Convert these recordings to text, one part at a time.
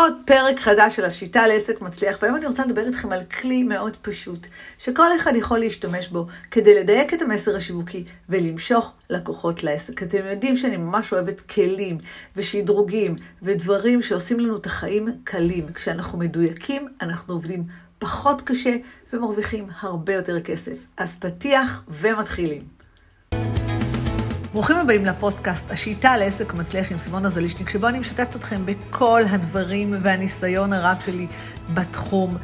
עוד פרק חדש של השיטה לעסק מצליח, והיום אני רוצה לדבר איתכם על כלי מאוד פשוט, שכל אחד יכול להשתמש בו כדי לדייק את המסר השיווקי ולמשוך לקוחות לעסק. אתם יודעים שאני ממש אוהבת כלים ושדרוגים ודברים שעושים לנו את החיים קלים. כשאנחנו מדויקים, אנחנו עובדים פחות קשה ומרוויחים הרבה יותר כסף. אז פתיח ומתחילים. ברוכים הבאים לפודקאסט, השיטה לעסק מצליח עם סימונה זלישניק, שבו אני משתפת אתכם בכל הדברים והניסיון הרב שלי בתחום.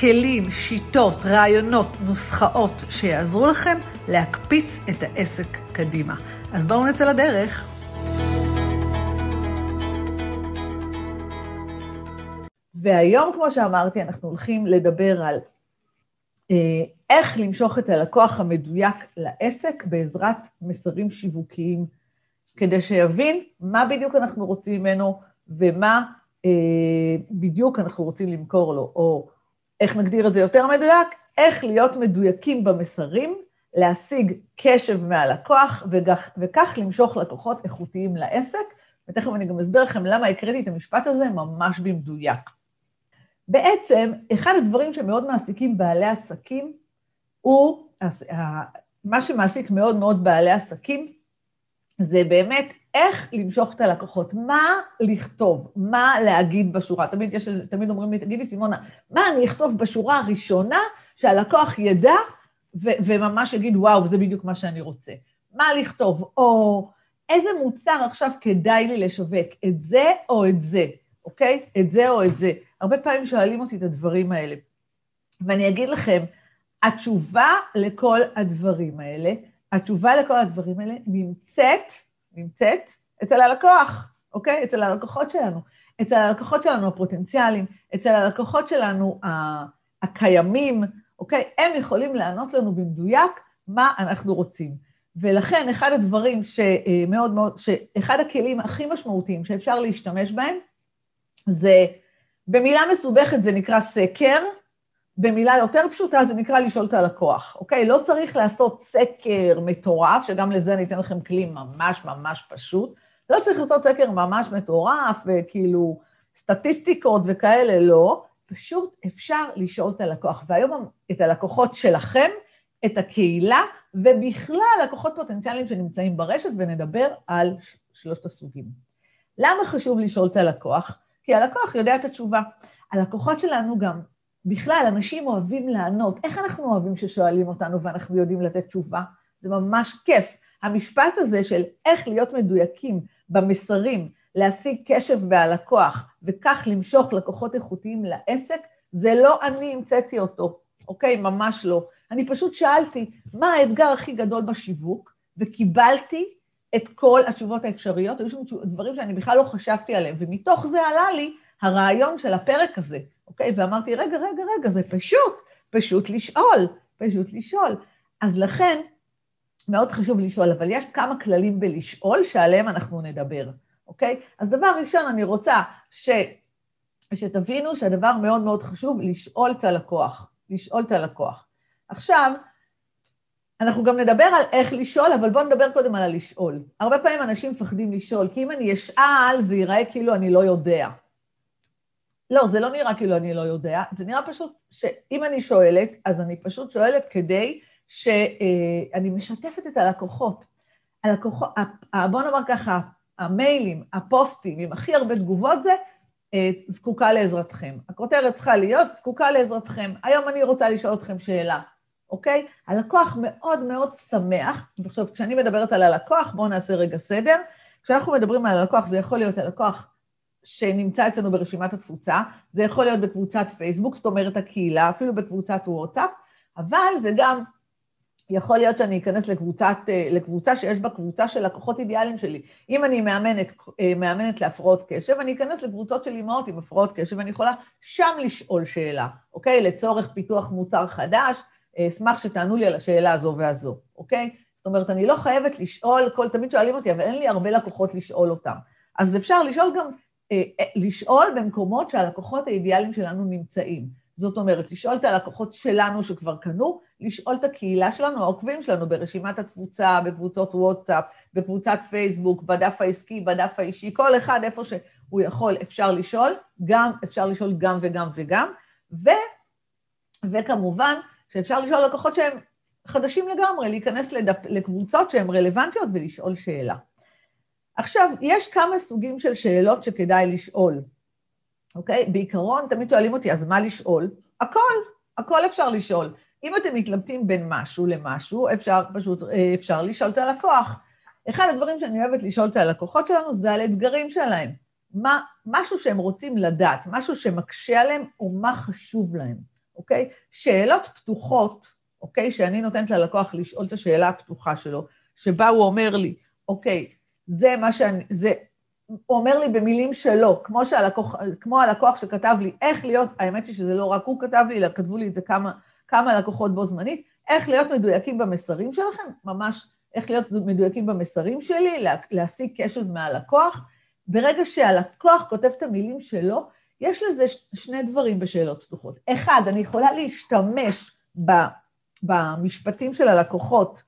כלים, שיטות, רעיונות, נוסחאות שיעזרו לכם להקפיץ את העסק קדימה. אז בואו נצא לדרך. והיום, כמו שאמרתי, אנחנו הולכים לדבר על איך למשוך את הלקוח המדויק לעסק בעזרת מסרים שיווקיים, כדי שיבין מה בדיוק אנחנו רוצים ממנו ומה אה, בדיוק אנחנו רוצים למכור לו, או איך נגדיר את זה יותר מדויק, איך להיות מדויקים במסרים, להשיג קשב מהלקוח וכך, וכך למשוך לקוחות איכותיים לעסק, ותכף אני גם אסביר לכם למה הקראתי את המשפט הזה ממש במדויק. בעצם, אחד הדברים שמאוד מעסיקים בעלי עסקים הוא, מה שמעסיק מאוד מאוד בעלי עסקים, זה באמת איך למשוך את הלקוחות, מה לכתוב, מה להגיד בשורה. תמיד, יש, תמיד אומרים לי, תגידי סימונה, מה אני אכתוב בשורה הראשונה שהלקוח ידע ו- וממש יגיד, וואו, זה בדיוק מה שאני רוצה. מה לכתוב, או איזה מוצר עכשיו כדאי לי לשווק, את זה או את זה, אוקיי? את זה או את זה. הרבה פעמים שואלים אותי את הדברים האלה. ואני אגיד לכם, התשובה לכל הדברים האלה, התשובה לכל הדברים האלה נמצאת, נמצאת אצל הלקוח, אוקיי? אצל הלקוחות שלנו. אצל הלקוחות שלנו הפוטנציאליים, אצל הלקוחות שלנו הקיימים, אוקיי? הם יכולים לענות לנו במדויק מה אנחנו רוצים. ולכן אחד הדברים שמאוד מאוד, שאחד הכלים הכי משמעותיים שאפשר להשתמש בהם, זה, במילה מסובכת זה נקרא סקר, במילה יותר פשוטה זה נקרא לשאול את הלקוח, אוקיי? לא צריך לעשות סקר מטורף, שגם לזה אני אתן לכם כלי ממש ממש פשוט. לא צריך לעשות סקר ממש מטורף וכאילו סטטיסטיקות וכאלה, לא. פשוט אפשר לשאול את הלקוח. והיום את הלקוחות שלכם, את הקהילה, ובכלל לקוחות פוטנציאליים שנמצאים ברשת, ונדבר על שלושת הסוגים. למה חשוב לשאול את הלקוח? כי הלקוח יודע את התשובה. הלקוחות שלנו גם בכלל, אנשים אוהבים לענות. איך אנחנו אוהבים ששואלים אותנו ואנחנו יודעים לתת תשובה? זה ממש כיף. המשפט הזה של איך להיות מדויקים במסרים, להשיג קשב מהלקוח, וכך למשוך לקוחות איכותיים לעסק, זה לא אני המצאתי אותו, אוקיי? ממש לא. אני פשוט שאלתי, מה האתגר הכי גדול בשיווק, וקיבלתי את כל התשובות האפשריות, היו שם דברים שאני בכלל לא חשבתי עליהם, ומתוך זה עלה לי הרעיון של הפרק הזה, אוקיי? ואמרתי, רגע, רגע, רגע, זה פשוט, פשוט לשאול, פשוט לשאול. אז לכן, מאוד חשוב לשאול, אבל יש כמה כללים בלשאול שעליהם אנחנו נדבר, אוקיי? אז דבר ראשון, אני רוצה ש... שתבינו שהדבר מאוד מאוד חשוב, לשאול את הלקוח, לשאול את הלקוח. עכשיו, אנחנו גם נדבר על איך לשאול, אבל בואו נדבר קודם על הלשאול. הרבה פעמים אנשים מפחדים לשאול, כי אם אני אשאל, זה ייראה כאילו אני לא יודע. לא, זה לא נראה כאילו אני לא יודע, זה נראה פשוט שאם אני שואלת, אז אני פשוט שואלת כדי שאני משתפת את הלקוחות. הלקוחות, בוא נאמר ככה, המיילים, הפוסטים עם הכי הרבה תגובות זה, אה, זקוקה לעזרתכם. הכותרת צריכה להיות זקוקה לעזרתכם. היום אני רוצה לשאול אתכם שאלה, אוקיי? הלקוח מאוד מאוד שמח, ועכשיו כשאני מדברת על הלקוח, בואו נעשה רגע סדר. כשאנחנו מדברים על הלקוח, זה יכול להיות הלקוח שנמצא אצלנו ברשימת התפוצה, זה יכול להיות בקבוצת פייסבוק, זאת אומרת הקהילה, אפילו בקבוצת וואטסאפ, אבל זה גם יכול להיות שאני אכנס לקבוצת, אה, לקבוצה שיש בה קבוצה של לקוחות אידיאליים שלי. אם אני מאמנת, אה, מאמנת להפרעות קשב, אני אכנס לקבוצות של אימהות עם הפרעות קשב, ואני יכולה שם לשאול שאלה, אוקיי? לצורך פיתוח מוצר חדש, אשמח שתענו לי על השאלה הזו והזו, אוקיי? זאת אומרת, אני לא חייבת לשאול, כל, תמיד שואלים אותי, אבל אין לי הרבה לקוחות לשאול אותם. אז אפשר לשאול גם אה, אה, לשאול במקומות שהלקוחות האידיאליים שלנו נמצאים. זאת אומרת, לשאול את הלקוחות שלנו שכבר קנו, לשאול את הקהילה שלנו, העוקבים שלנו ברשימת התפוצה, בקבוצות וואטסאפ, בקבוצת פייסבוק, בדף העסקי, בדף האישי, כל אחד איפה שהוא הוא יכול, אפשר לשאול, גם, אפשר לשאול גם וגם וגם, ו, וכמובן שאפשר לשאול לקוחות שהם חדשים לגמרי, להיכנס לדפ, לקבוצות שהן רלוונטיות ולשאול שאלה. עכשיו, יש כמה סוגים של שאלות שכדאי לשאול, אוקיי? בעיקרון, תמיד שואלים אותי, אז מה לשאול? הכל, הכל אפשר לשאול. אם אתם מתלבטים בין משהו למשהו, אפשר פשוט, אה, אפשר לשאול את הלקוח. אחד הדברים שאני אוהבת לשאול את הלקוחות שלנו זה על אתגרים שלהם. מה, משהו שהם רוצים לדעת, משהו שמקשה עליהם, או מה חשוב להם, אוקיי? שאלות פתוחות, אוקיי? שאני נותנת ללקוח לשאול את השאלה הפתוחה שלו, שבה הוא אומר לי, אוקיי, זה מה שאני, זה, הוא אומר לי במילים שלו, כמו, שהלקוח, כמו הלקוח שכתב לי איך להיות, האמת היא שזה לא רק הוא כתב לי, אלא כתבו לי את זה כמה, כמה לקוחות בו זמנית, איך להיות מדויקים במסרים שלכם, ממש איך להיות מדויקים במסרים שלי, להשיג קשב מהלקוח. ברגע שהלקוח כותב את המילים שלו, יש לזה שני דברים בשאלות פתוחות. אחד, אני יכולה להשתמש במשפטים של הלקוחות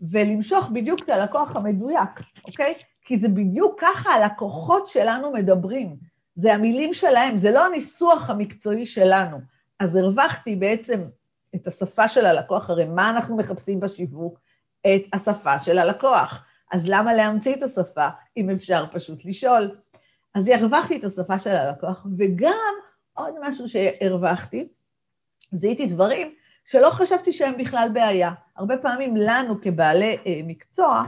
ולמשוך בדיוק את הלקוח המדויק, אוקיי? כי זה בדיוק ככה הלקוחות שלנו מדברים. זה המילים שלהם, זה לא הניסוח המקצועי שלנו. אז הרווחתי בעצם את השפה של הלקוח, הרי מה אנחנו מחפשים בשיווק? את השפה של הלקוח. אז למה להמציא את השפה אם אפשר פשוט לשאול? אז הרווחתי את השפה של הלקוח, וגם עוד משהו שהרווחתי, זיהיתי דברים שלא חשבתי שהם בכלל בעיה. הרבה פעמים לנו כבעלי אה, מקצוע,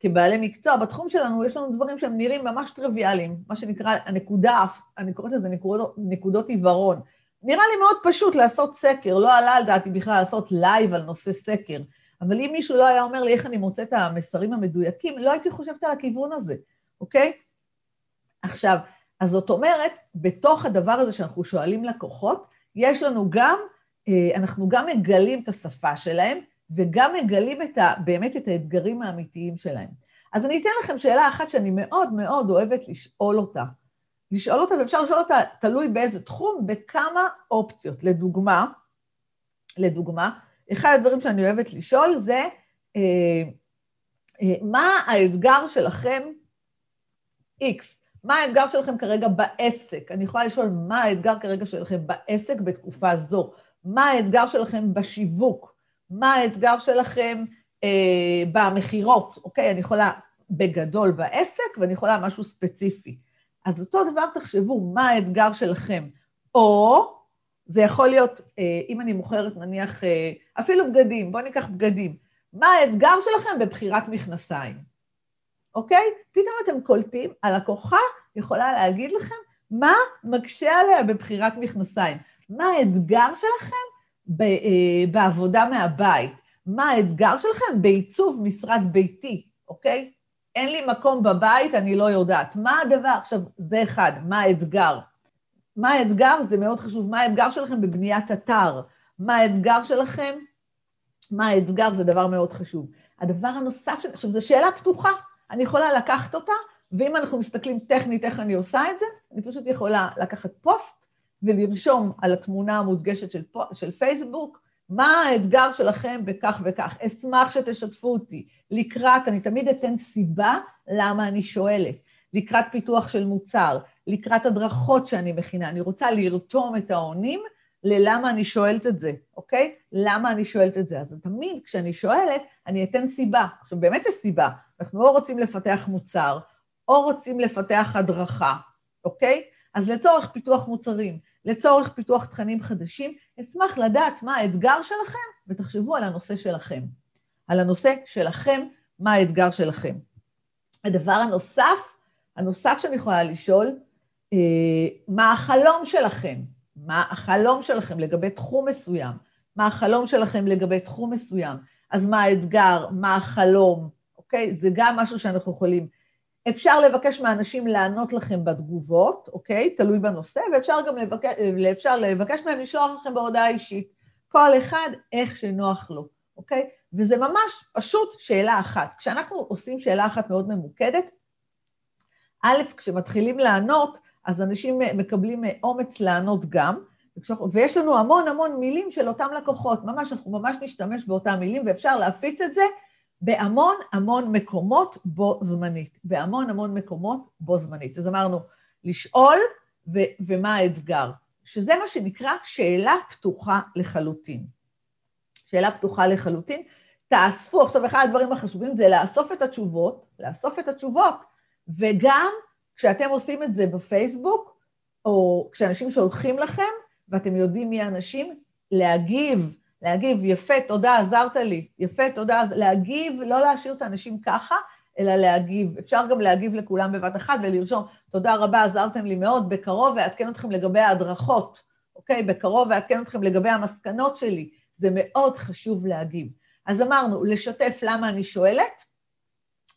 כבעלי מקצוע, בתחום שלנו יש לנו דברים שהם נראים ממש טריוויאליים, מה שנקרא הנקודה, אני קוראת לזה נקודות, נקודות עיוורון. נראה לי מאוד פשוט לעשות סקר, לא עלה על דעתי בכלל לעשות לייב על נושא סקר, אבל אם מישהו לא היה אומר לי איך אני מוצא את המסרים המדויקים, לא הייתי חושבת על הכיוון הזה, אוקיי? עכשיו, אז זאת אומרת, בתוך הדבר הזה שאנחנו שואלים לקוחות, יש לנו גם, אה, אנחנו גם מגלים את השפה שלהם, וגם מגלים את ה, באמת את האתגרים האמיתיים שלהם. אז אני אתן לכם שאלה אחת שאני מאוד מאוד אוהבת לשאול אותה. לשאול אותה, ואפשר לשאול אותה, תלוי באיזה תחום, בכמה אופציות. לדוגמה, לדוגמה, אחד הדברים שאני אוהבת לשאול זה, אה, אה, מה האתגר שלכם, X, מה האתגר שלכם כרגע בעסק? אני יכולה לשאול מה האתגר כרגע שלכם בעסק בתקופה זו, מה האתגר שלכם בשיווק, מה האתגר שלכם אה, במכירות, אוקיי? אני יכולה בגדול בעסק ואני יכולה משהו ספציפי. אז אותו דבר תחשבו, מה האתגר שלכם? או זה יכול להיות, אה, אם אני מוכרת נניח, אה, אפילו בגדים, בואו ניקח בגדים. מה האתגר שלכם בבחירת מכנסיים, אוקיי? פתאום אתם קולטים, הלקוחה יכולה להגיד לכם מה מקשה עליה בבחירת מכנסיים. מה האתגר שלכם אה, בעבודה מהבית? מה האתגר שלכם בעיצוב משרד ביתי, אוקיי? אין לי מקום בבית, אני לא יודעת. מה הדבר? עכשיו, זה אחד, מה האתגר? מה האתגר? זה מאוד חשוב. מה האתגר שלכם בבניית אתר? מה האתגר שלכם? מה האתגר? זה דבר מאוד חשוב. הדבר הנוסף, ש... עכשיו, זו שאלה פתוחה, אני יכולה לקחת אותה, ואם אנחנו מסתכלים טכנית איך אני עושה את זה, אני פשוט יכולה לקחת פוסט ולרשום על התמונה המודגשת של, פו... של פייסבוק, מה האתגר שלכם בכך וכך. אשמח שתשתפו אותי. לקראת, אני תמיד אתן סיבה למה אני שואלת. לקראת פיתוח של מוצר, לקראת הדרכות שאני מכינה. אני רוצה לרתום את העונים ללמה אני שואלת את זה, אוקיי? למה אני שואלת את זה? אז תמיד כשאני שואלת, אני אתן סיבה. עכשיו, באמת יש סיבה. אנחנו או רוצים לפתח מוצר, או רוצים לפתח הדרכה, אוקיי? אז לצורך פיתוח מוצרים, לצורך פיתוח תכנים חדשים, אשמח לדעת מה האתגר שלכם, ותחשבו על הנושא שלכם. על הנושא שלכם, מה האתגר שלכם. הדבר הנוסף, הנוסף שאני יכולה לשאול, אה, מה החלום שלכם? מה החלום שלכם לגבי תחום מסוים? מה החלום שלכם לגבי תחום מסוים? אז מה האתגר? מה החלום? אוקיי? זה גם משהו שאנחנו יכולים. אפשר לבקש מאנשים לענות לכם בתגובות, אוקיי? תלוי בנושא, ואפשר גם לבקש, לבקש מהם לשלוח לכם בהודעה אישית. כל אחד איך שנוח לו, אוקיי? וזה ממש פשוט שאלה אחת. כשאנחנו עושים שאלה אחת מאוד ממוקדת, א', כשמתחילים לענות, אז אנשים מקבלים אומץ לענות גם, ויש לנו המון המון מילים של אותם לקוחות, ממש, אנחנו ממש נשתמש באותם מילים, ואפשר להפיץ את זה בהמון המון מקומות בו זמנית, בהמון המון מקומות בו זמנית. אז אמרנו, לשאול ו- ומה האתגר, שזה מה שנקרא שאלה פתוחה לחלוטין. שאלה פתוחה לחלוטין. תאספו, עכשיו אחד הדברים החשובים זה לאסוף את התשובות, לאסוף את התשובות, וגם כשאתם עושים את זה בפייסבוק, או כשאנשים שולחים לכם, ואתם יודעים מי האנשים, להגיב, להגיב, יפה, תודה, עזרת לי, יפה, תודה, להגיב, לא להשאיר את האנשים ככה, אלא להגיב. אפשר גם להגיב לכולם בבת אחת ולרשום, תודה רבה, עזרתם לי מאוד, בקרוב ואעדכן אתכם לגבי ההדרכות, אוקיי? בקרוב ואעדכן אתכם לגבי המסקנות שלי. זה מאוד חשוב להגיב. אז אמרנו, לשתף למה אני שואלת,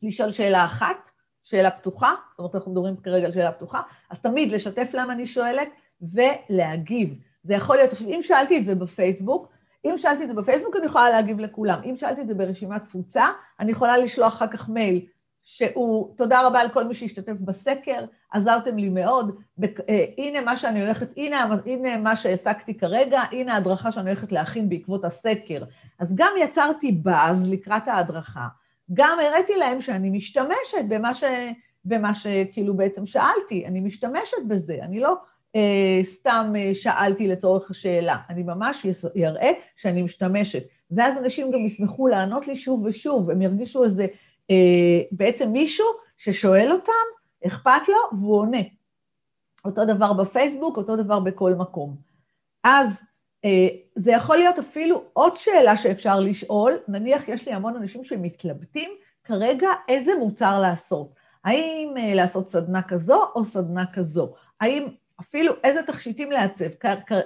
לשאול שאלה אחת, שאלה פתוחה, זאת אומרת, אנחנו מדברים כרגע על שאלה פתוחה, אז תמיד לשתף למה אני שואלת ולהגיב. זה יכול להיות, עכשיו, אם שאלתי את זה בפייסבוק, אם שאלתי את זה בפייסבוק, אני יכולה להגיב לכולם. אם שאלתי את זה ברשימת תפוצה, אני יכולה לשלוח אחר כך מייל שהוא, תודה רבה על כל מי שהשתתף בסקר, עזרתם לי מאוד, בק, אה, הנה מה שאני הולכת, הנה, הנה מה שהעסקתי כרגע, הנה ההדרכה שאני הולכת להכין בעקבות הסקר. אז גם יצרתי באז לקראת ההדרכה, גם הראיתי להם שאני משתמשת במה, ש, במה שכאילו בעצם שאלתי, אני משתמשת בזה, אני לא סתם אה, שאלתי לצורך השאלה, אני ממש אראה שאני משתמשת. ואז אנשים גם ישמחו לענות לי שוב ושוב, הם ירגישו איזה, אה, בעצם מישהו ששואל אותם, אכפת לו, והוא עונה. אותו דבר בפייסבוק, אותו דבר בכל מקום. אז אה, זה יכול להיות אפילו עוד שאלה שאפשר לשאול, נניח יש לי המון אנשים שמתלבטים כרגע איזה מוצר לעשות. האם אה, לעשות סדנה כזו או סדנה כזו? האם אפילו איזה תכשיטים לעצב,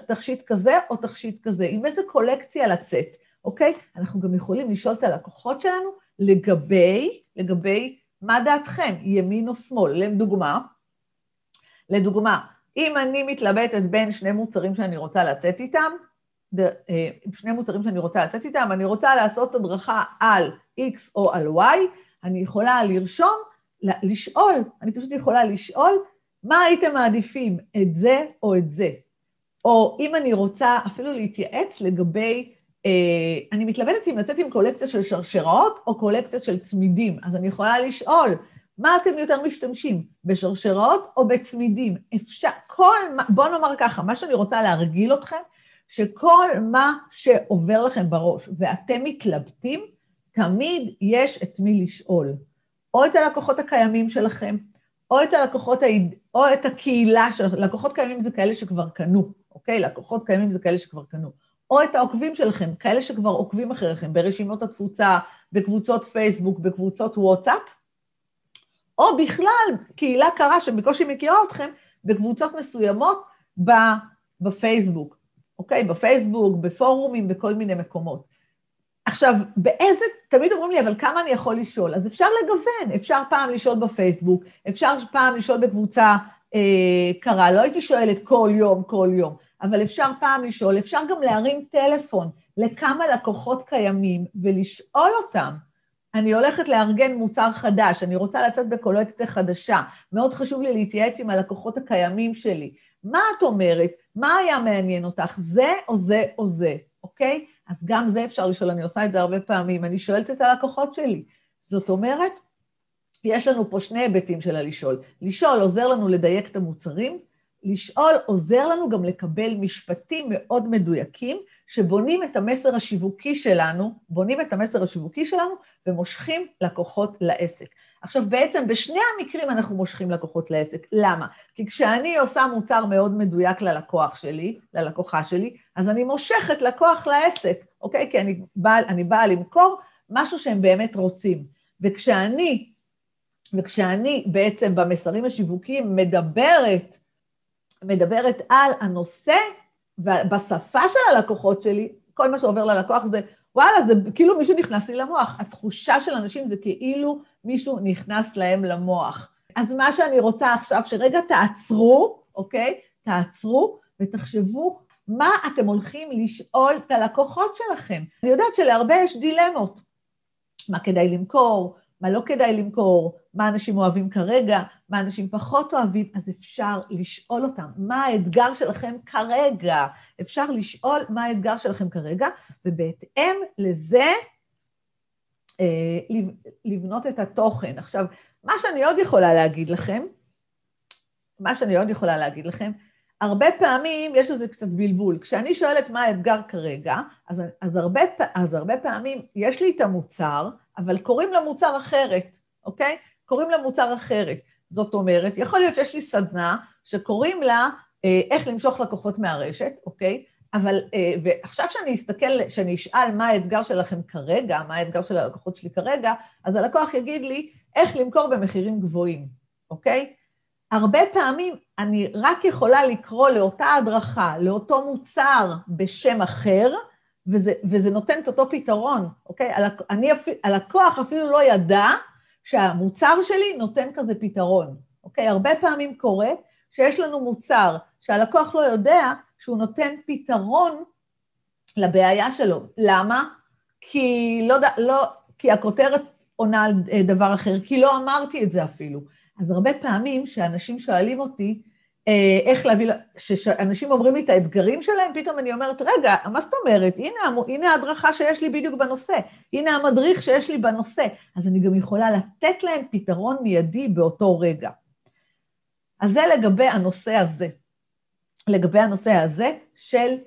תכשיט כזה או תכשיט כזה, עם איזה קולקציה לצאת, אוקיי? אנחנו גם יכולים לשאול את הלקוחות שלנו לגבי, לגבי מה דעתכם, ימין או שמאל. לדוגמה, לדוגמה, אם אני מתלבטת בין שני מוצרים שאני רוצה לצאת איתם, אה, שני מוצרים שאני רוצה לצאת איתם, אני רוצה לעשות הדרכה על X או על Y, אני יכולה לרשום, לשאול, אני פשוט יכולה לשאול מה הייתם מעדיפים, את זה או את זה? או אם אני רוצה אפילו להתייעץ לגבי, אה, אני מתלבטת אם לצאת עם קולקציה של שרשראות או קולקציה של צמידים, אז אני יכולה לשאול, מה אתם יותר משתמשים, בשרשראות או בצמידים? אפשר, כל מה, בוא נאמר ככה, מה שאני רוצה להרגיל אתכם, שכל מה שעובר לכם בראש ואתם מתלבטים, תמיד יש את מי לשאול. או את הלקוחות הקיימים שלכם, או את הלקוחות, או את הקהילה של לקוחות קיימים זה כאלה שכבר קנו, אוקיי? לקוחות קיימים זה כאלה שכבר קנו. או את העוקבים שלכם, כאלה שכבר עוקבים אחריכם ברשימות התפוצה, בקבוצות פייסבוק, בקבוצות וואטסאפ, או בכלל קהילה קרה שבקושי מכירה אתכם בקבוצות מסוימות בפייסבוק, אוקיי? בפייסבוק, בפורומים, בכל מיני מקומות. עכשיו, באיזה, תמיד אומרים לי, אבל כמה אני יכול לשאול? אז אפשר לגוון, אפשר פעם לשאול בפייסבוק, אפשר פעם לשאול בקבוצה אה, קרה, לא הייתי שואלת כל יום, כל יום, אבל אפשר פעם לשאול, אפשר גם להרים טלפון לכמה לקוחות קיימים ולשאול אותם, אני הולכת לארגן מוצר חדש, אני רוצה לצאת בקולקציה חדשה, מאוד חשוב לי להתייעץ עם הלקוחות הקיימים שלי. מה את אומרת? מה היה מעניין אותך? זה או זה או זה, אוקיי? אז גם זה אפשר לשאול, אני עושה את זה הרבה פעמים, אני שואלת את הלקוחות שלי. זאת אומרת, יש לנו פה שני היבטים של הלשאול. לשאול עוזר לנו לדייק את המוצרים, לשאול עוזר לנו גם לקבל משפטים מאוד מדויקים, שבונים את המסר השיווקי שלנו, בונים את המסר השיווקי שלנו ומושכים לקוחות לעסק. עכשיו בעצם בשני המקרים אנחנו מושכים לקוחות לעסק. למה? כי כשאני עושה מוצר מאוד מדויק ללקוח שלי, ללקוחה שלי, אז אני מושכת לקוח לעסק, אוקיי? כי אני באה, באה למכור משהו שהם באמת רוצים. וכשאני, וכשאני בעצם במסרים השיווקיים מדברת, מדברת על הנושא ובשפה של הלקוחות שלי, כל מה שעובר ללקוח זה, וואלה, זה כאילו מישהו נכנס לי למוח. התחושה של אנשים זה כאילו מישהו נכנס להם למוח. אז מה שאני רוצה עכשיו, שרגע תעצרו, אוקיי? תעצרו ותחשבו מה אתם הולכים לשאול את הלקוחות שלכם. אני יודעת שלהרבה יש דילמות. מה כדאי למכור, מה לא כדאי למכור, מה אנשים אוהבים כרגע, מה אנשים פחות אוהבים, אז אפשר לשאול אותם, מה האתגר שלכם כרגע? אפשר לשאול מה האתגר שלכם כרגע, ובהתאם לזה אה, לבנות את התוכן. עכשיו, מה שאני עוד יכולה להגיד לכם, מה שאני עוד יכולה להגיד לכם, הרבה פעמים יש לזה קצת בלבול. כשאני שואלת מה האתגר כרגע, אז, אז, הרבה, אז הרבה פעמים יש לי את המוצר, אבל קוראים למוצר אחרת, אוקיי? קוראים למוצר אחרת. זאת אומרת, יכול להיות שיש לי סדנה שקוראים לה אה, איך למשוך לקוחות מהרשת, אוקיי? אבל, אה, ועכשיו שאני אסתכל, שאני אשאל מה האתגר שלכם כרגע, מה האתגר של הלקוחות שלי כרגע, אז הלקוח יגיד לי איך למכור במחירים גבוהים, אוקיי? הרבה פעמים אני רק יכולה לקרוא לאותה הדרכה, לאותו מוצר בשם אחר, וזה, וזה נותן את אותו פתרון, אוקיי? אני, הלקוח אפילו לא ידע שהמוצר שלי נותן כזה פתרון, אוקיי? הרבה פעמים קורה שיש לנו מוצר שהלקוח לא יודע שהוא נותן פתרון לבעיה שלו. למה? כי, לא, לא, כי הכותרת עונה על אה, דבר אחר, כי לא אמרתי את זה אפילו. אז הרבה פעמים שאנשים שואלים אותי, איך להביא, כשאנשים אומרים לי את האתגרים שלהם, פתאום אני אומרת, רגע, מה זאת אומרת? הנה, הנה ההדרכה שיש לי בדיוק בנושא, הנה המדריך שיש לי בנושא, אז אני גם יכולה לתת להם פתרון מיידי באותו רגע. אז זה לגבי הנושא הזה, לגבי הנושא הזה של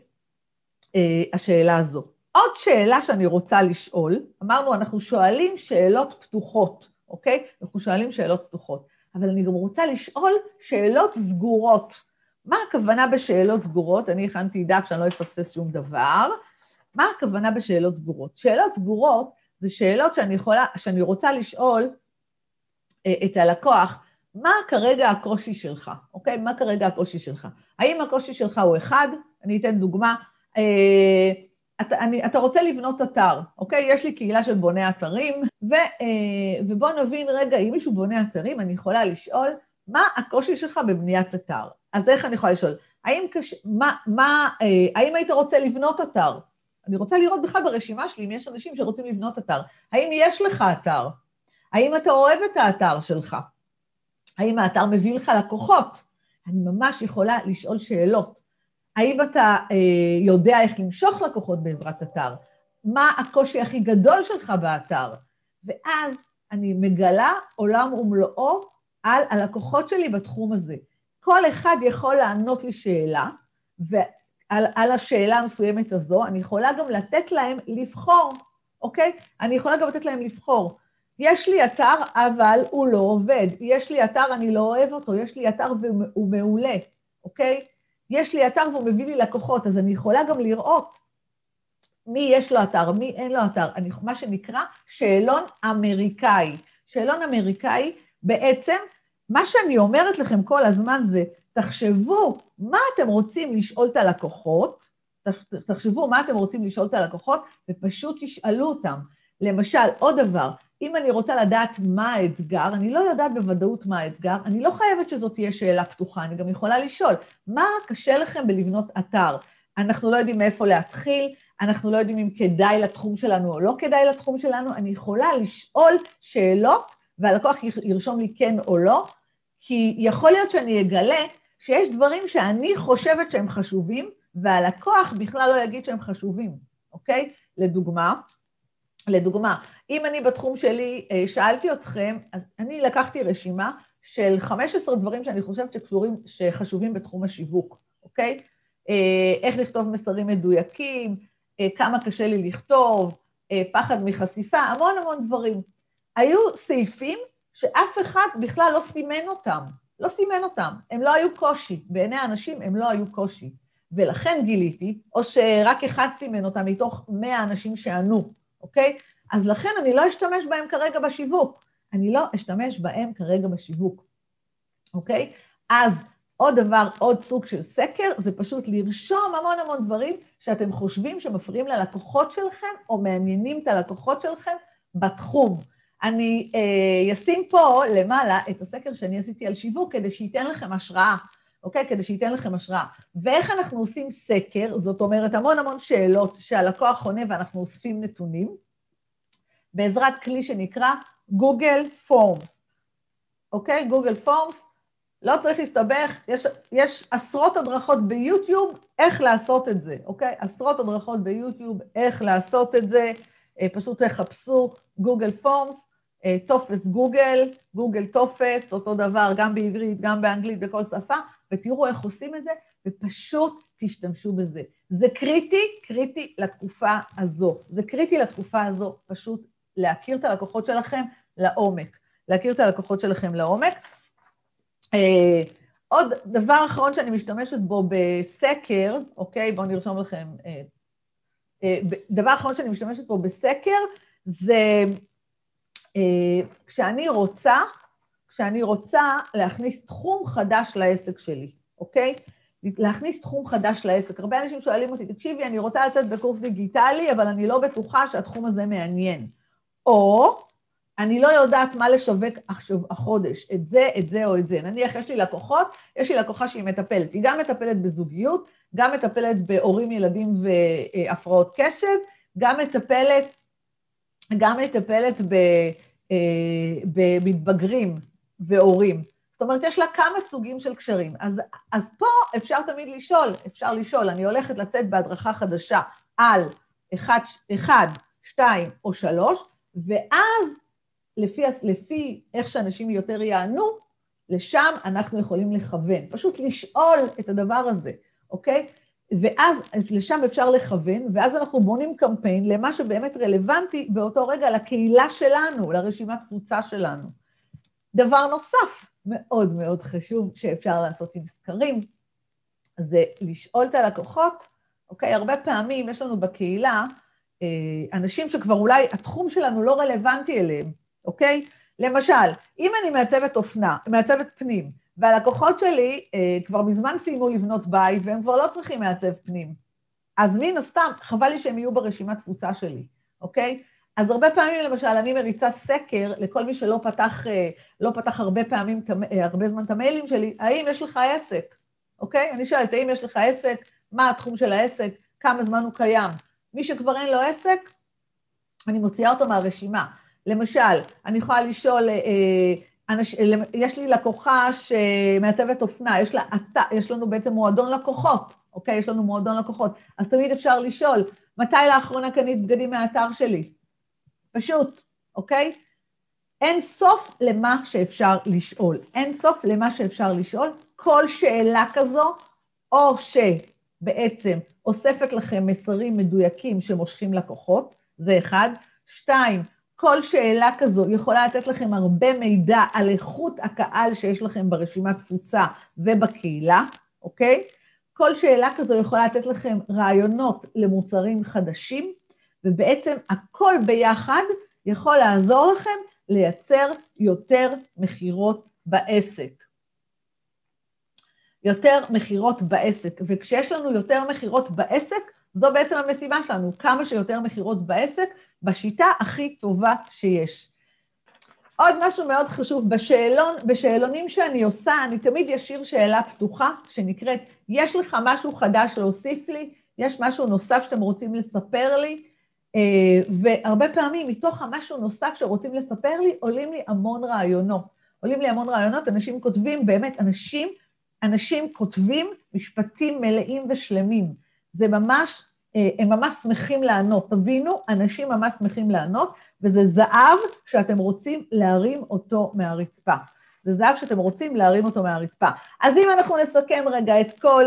אה, השאלה הזו. עוד שאלה שאני רוצה לשאול, אמרנו, אנחנו שואלים שאלות פתוחות, אוקיי? אנחנו שואלים שאלות פתוחות. אבל אני גם רוצה לשאול שאלות סגורות. מה הכוונה בשאלות סגורות? אני הכנתי דף שאני לא אפספס שום דבר. מה הכוונה בשאלות סגורות? שאלות סגורות זה שאלות שאני, יכולה, שאני רוצה לשאול אה, את הלקוח, מה כרגע הקושי שלך, אוקיי? מה כרגע הקושי שלך? האם הקושי שלך הוא אחד? אני אתן דוגמה. אה, אתה, אני, אתה רוצה לבנות אתר, אוקיי? יש לי קהילה של בוני אתרים, ו, אה, ובואו נבין רגע, אם מישהו בונה אתרים, אני יכולה לשאול, מה הקושי שלך בבניית אתר? אז איך אני יכולה לשאול? האם, קש, מה, מה, אה, האם היית רוצה לבנות אתר? אני רוצה לראות בכלל ברשימה שלי אם יש אנשים שרוצים לבנות אתר. האם יש לך אתר? האם אתה אוהב את האתר שלך? האם האתר מביא לך לקוחות? אני ממש יכולה לשאול שאלות. האם אתה אה, יודע איך למשוך לקוחות בעזרת אתר? מה הקושי הכי גדול שלך באתר? ואז אני מגלה עולם ומלואו על הלקוחות שלי בתחום הזה. כל אחד יכול לענות לי שאלה, ועל על השאלה המסוימת הזו, אני יכולה גם לתת להם לבחור, אוקיי? אני יכולה גם לתת להם לבחור. יש לי אתר, אבל הוא לא עובד. יש לי אתר, אני לא אוהב אותו. יש לי אתר והוא מעולה, אוקיי? יש לי אתר והוא מביא לי לקוחות, אז אני יכולה גם לראות מי יש לו אתר, מי אין לו אתר, אני, מה שנקרא שאלון אמריקאי. שאלון אמריקאי, בעצם, מה שאני אומרת לכם כל הזמן זה, תחשבו מה אתם רוצים לשאול את הלקוחות, תחשבו מה אתם רוצים לשאול את הלקוחות, ופשוט תשאלו אותם. למשל, עוד דבר, אם אני רוצה לדעת מה האתגר, אני לא יודעת בוודאות מה האתגר, אני לא חייבת שזאת תהיה שאלה פתוחה, אני גם יכולה לשאול, מה קשה לכם בלבנות אתר? אנחנו לא יודעים מאיפה להתחיל, אנחנו לא יודעים אם כדאי לתחום שלנו או לא כדאי לתחום שלנו, אני יכולה לשאול שאלות והלקוח ירשום לי כן או לא, כי יכול להיות שאני אגלה שיש דברים שאני חושבת שהם חשובים, והלקוח בכלל לא יגיד שהם חשובים, אוקיי? לדוגמה, לדוגמה, אם אני בתחום שלי אה, שאלתי אתכם, אז אני לקחתי רשימה של 15 דברים שאני חושבת שקשורים, שחשובים בתחום השיווק, אוקיי? אה, איך לכתוב מסרים מדויקים, אה, כמה קשה לי לכתוב, פחד מחשיפה, המון המון דברים. היו סעיפים שאף אחד בכלל לא סימן אותם, לא סימן אותם, הם לא היו קושי, בעיני האנשים הם לא היו קושי. ולכן גיליתי, או שרק אחד סימן אותם מתוך 100 אנשים שענו, אוקיי? אז לכן אני לא אשתמש בהם כרגע בשיווק. אני לא אשתמש בהם כרגע בשיווק, אוקיי? אז עוד דבר, עוד סוג של סקר, זה פשוט לרשום המון המון דברים שאתם חושבים שמפריעים ללקוחות שלכם, או מעניינים את הלקוחות שלכם בתחום. אני אה, אשים פה למעלה את הסקר שאני עשיתי על שיווק, כדי שייתן לכם השראה, אוקיי? כדי שייתן לכם השראה. ואיך אנחנו עושים סקר? זאת אומרת, המון המון שאלות שהלקוח עונה ואנחנו אוספים נתונים. בעזרת כלי שנקרא Google Forms. אוקיי? Google Forms, לא צריך להסתבך, יש, יש עשרות הדרכות ביוטיוב איך לעשות את זה, אוקיי? עשרות הדרכות ביוטיוב איך לעשות את זה, אה, פשוט תחפשו Google Forms, טופס גוגל, גוגל טופס, אותו דבר גם בעברית, גם באנגלית, בכל שפה, ותראו איך עושים את זה, ופשוט תשתמשו בזה. זה קריטי, קריטי לתקופה הזו. זה קריטי לתקופה הזו, פשוט להכיר את הלקוחות שלכם לעומק. להכיר את הלקוחות שלכם לעומק. אה, עוד דבר אחרון שאני משתמשת בו בסקר, אוקיי? בואו נרשום לכם. אה, אה, דבר אחרון שאני משתמשת בו בסקר, זה כשאני רוצה, כשאני רוצה להכניס תחום חדש לעסק שלי, אוקיי? להכניס תחום חדש לעסק. הרבה אנשים שואלים אותי, תקשיבי, אני רוצה לצאת בקורס דיגיטלי, אבל אני לא בטוחה שהתחום הזה מעניין. או אני לא יודעת מה לשווק עכשיו החודש, את זה, את זה או את זה. נניח, יש לי לקוחות, יש לי לקוחה שהיא מטפלת, היא גם מטפלת בזוגיות, גם מטפלת בהורים, ילדים והפרעות קשב, גם מטפלת, גם מטפלת ב, אה, במתבגרים והורים. זאת אומרת, יש לה כמה סוגים של קשרים. אז, אז פה אפשר תמיד לשאול, אפשר לשאול, אני הולכת לצאת בהדרכה חדשה על אחד, אחד, שתיים או שלוש, ואז לפי, לפי איך שאנשים יותר יענו, לשם אנחנו יכולים לכוון. פשוט לשאול את הדבר הזה, אוקיי? ואז לשם אפשר לכוון, ואז אנחנו בונים קמפיין למה שבאמת רלוונטי באותו רגע לקהילה שלנו, לרשימת קבוצה שלנו. דבר נוסף מאוד מאוד חשוב שאפשר לעשות עם סקרים, זה לשאול את הלקוחות, אוקיי? הרבה פעמים יש לנו בקהילה אה, אנשים שכבר אולי התחום שלנו לא רלוונטי אליהם, אוקיי? למשל, אם אני מעצבת אופנה, מעצבת פנים, והלקוחות שלי אה, כבר מזמן סיימו לבנות בית והם כבר לא צריכים מעצב פנים, אז מן הסתם, חבל לי שהם יהיו ברשימת קבוצה שלי, אוקיי? אז הרבה פעמים, למשל, אני מריצה סקר לכל מי שלא פתח, אה, לא פתח הרבה פעמים, אה, הרבה זמן את המיילים שלי, האם יש לך עסק, אוקיי? אני שואלת, האם יש לך עסק, מה התחום של העסק, כמה זמן הוא קיים. מי שכבר אין לו עסק, אני מוציאה אותו מהרשימה. למשל, אני יכולה לשאול, אה, אנש, יש לי לקוחה שמעצבת אופנה, יש, לה, יש לנו בעצם מועדון לקוחות, אוקיי? יש לנו מועדון לקוחות. אז תמיד אפשר לשאול, מתי לאחרונה קנית בגדים מהאתר שלי? פשוט, אוקיי? אין סוף למה שאפשר לשאול. אין סוף למה שאפשר לשאול. כל שאלה כזו, או שבעצם אוספת לכם מסרים מדויקים שמושכים לקוחות, זה אחד. שתיים, כל שאלה כזו יכולה לתת לכם הרבה מידע על איכות הקהל שיש לכם ברשימת תפוצה ובקהילה, אוקיי? כל שאלה כזו יכולה לתת לכם רעיונות למוצרים חדשים, ובעצם הכל ביחד יכול לעזור לכם לייצר יותר מכירות בעסק. יותר מכירות בעסק, וכשיש לנו יותר מכירות בעסק, זו בעצם המשימה שלנו, כמה שיותר מכירות בעסק, בשיטה הכי טובה שיש. עוד משהו מאוד חשוב, בשאלון, בשאלונים שאני עושה, אני תמיד אשאיר שאלה פתוחה שנקראת, יש לך משהו חדש להוסיף לי? יש משהו נוסף שאתם רוצים לספר לי? אה, והרבה פעמים מתוך המשהו נוסף שרוצים לספר לי, עולים לי המון רעיונות. עולים לי המון רעיונות, אנשים כותבים, באמת, אנשים, אנשים כותבים משפטים מלאים ושלמים. זה ממש, הם ממש שמחים לענות. תבינו, אנשים ממש שמחים לענות, וזה זהב שאתם רוצים להרים אותו מהרצפה. זה זהב שאתם רוצים להרים אותו מהרצפה. אז אם אנחנו נסכם רגע את כל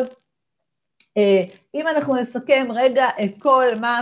אה, אם אנחנו נסכם רגע את כל מה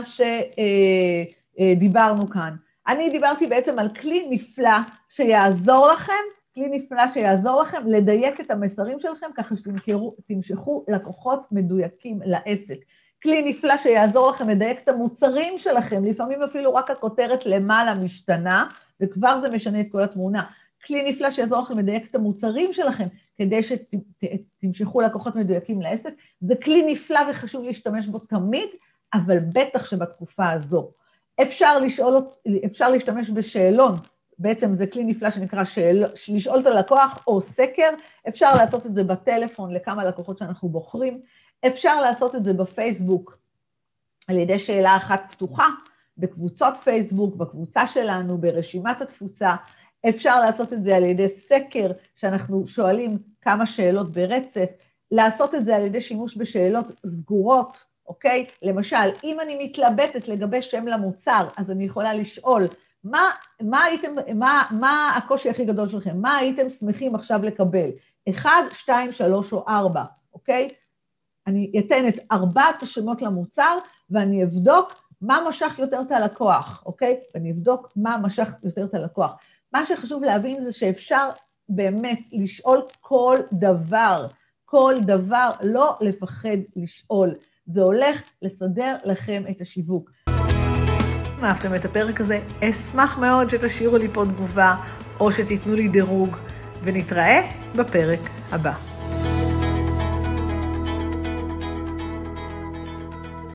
שדיברנו אה, כאן. אני דיברתי בעצם על כלי נפלא שיעזור לכם, כלי נפלא שיעזור לכם לדייק את המסרים שלכם ככה שתמשכו לקוחות מדויקים לעסק. כלי נפלא שיעזור לכם לדייק את המוצרים שלכם, לפעמים אפילו רק הכותרת למעלה משתנה, וכבר זה משנה את כל התמונה. כלי נפלא שיעזור לכם לדייק את המוצרים שלכם, כדי שתמשכו לקוחות מדויקים לעסק. זה כלי נפלא וחשוב להשתמש בו תמיד, אבל בטח שבתקופה הזו. אפשר לשאול, אפשר להשתמש בשאלון, בעצם זה כלי נפלא שנקרא שאל, לשאול את הלקוח או סקר, אפשר לעשות את זה בטלפון לכמה לקוחות שאנחנו בוחרים, אפשר לעשות את זה בפייסבוק על ידי שאלה אחת פתוחה, בקבוצות פייסבוק, בקבוצה שלנו, ברשימת התפוצה, אפשר לעשות את זה על ידי סקר, שאנחנו שואלים כמה שאלות ברצף, לעשות את זה על ידי שימוש בשאלות סגורות, אוקיי? למשל, אם אני מתלבטת לגבי שם למוצר, אז אני יכולה לשאול מה, מה, הייתם, מה, מה הקושי הכי גדול שלכם? מה הייתם שמחים עכשיו לקבל? אחד, שתיים, שלוש או ארבע, אוקיי? אני אתן את ארבעת השמות למוצר ואני אבדוק מה משך יותר את הלקוח, אוקיי? ואני אבדוק מה משך יותר את הלקוח. מה שחשוב להבין זה שאפשר באמת לשאול כל דבר, כל דבר, לא לפחד לשאול. זה הולך לסדר לכם את השיווק. אם אהבתם את הפרק הזה, אשמח מאוד שתשאירו לי פה תגובה או שתיתנו לי דירוג, ונתראה בפרק הבא.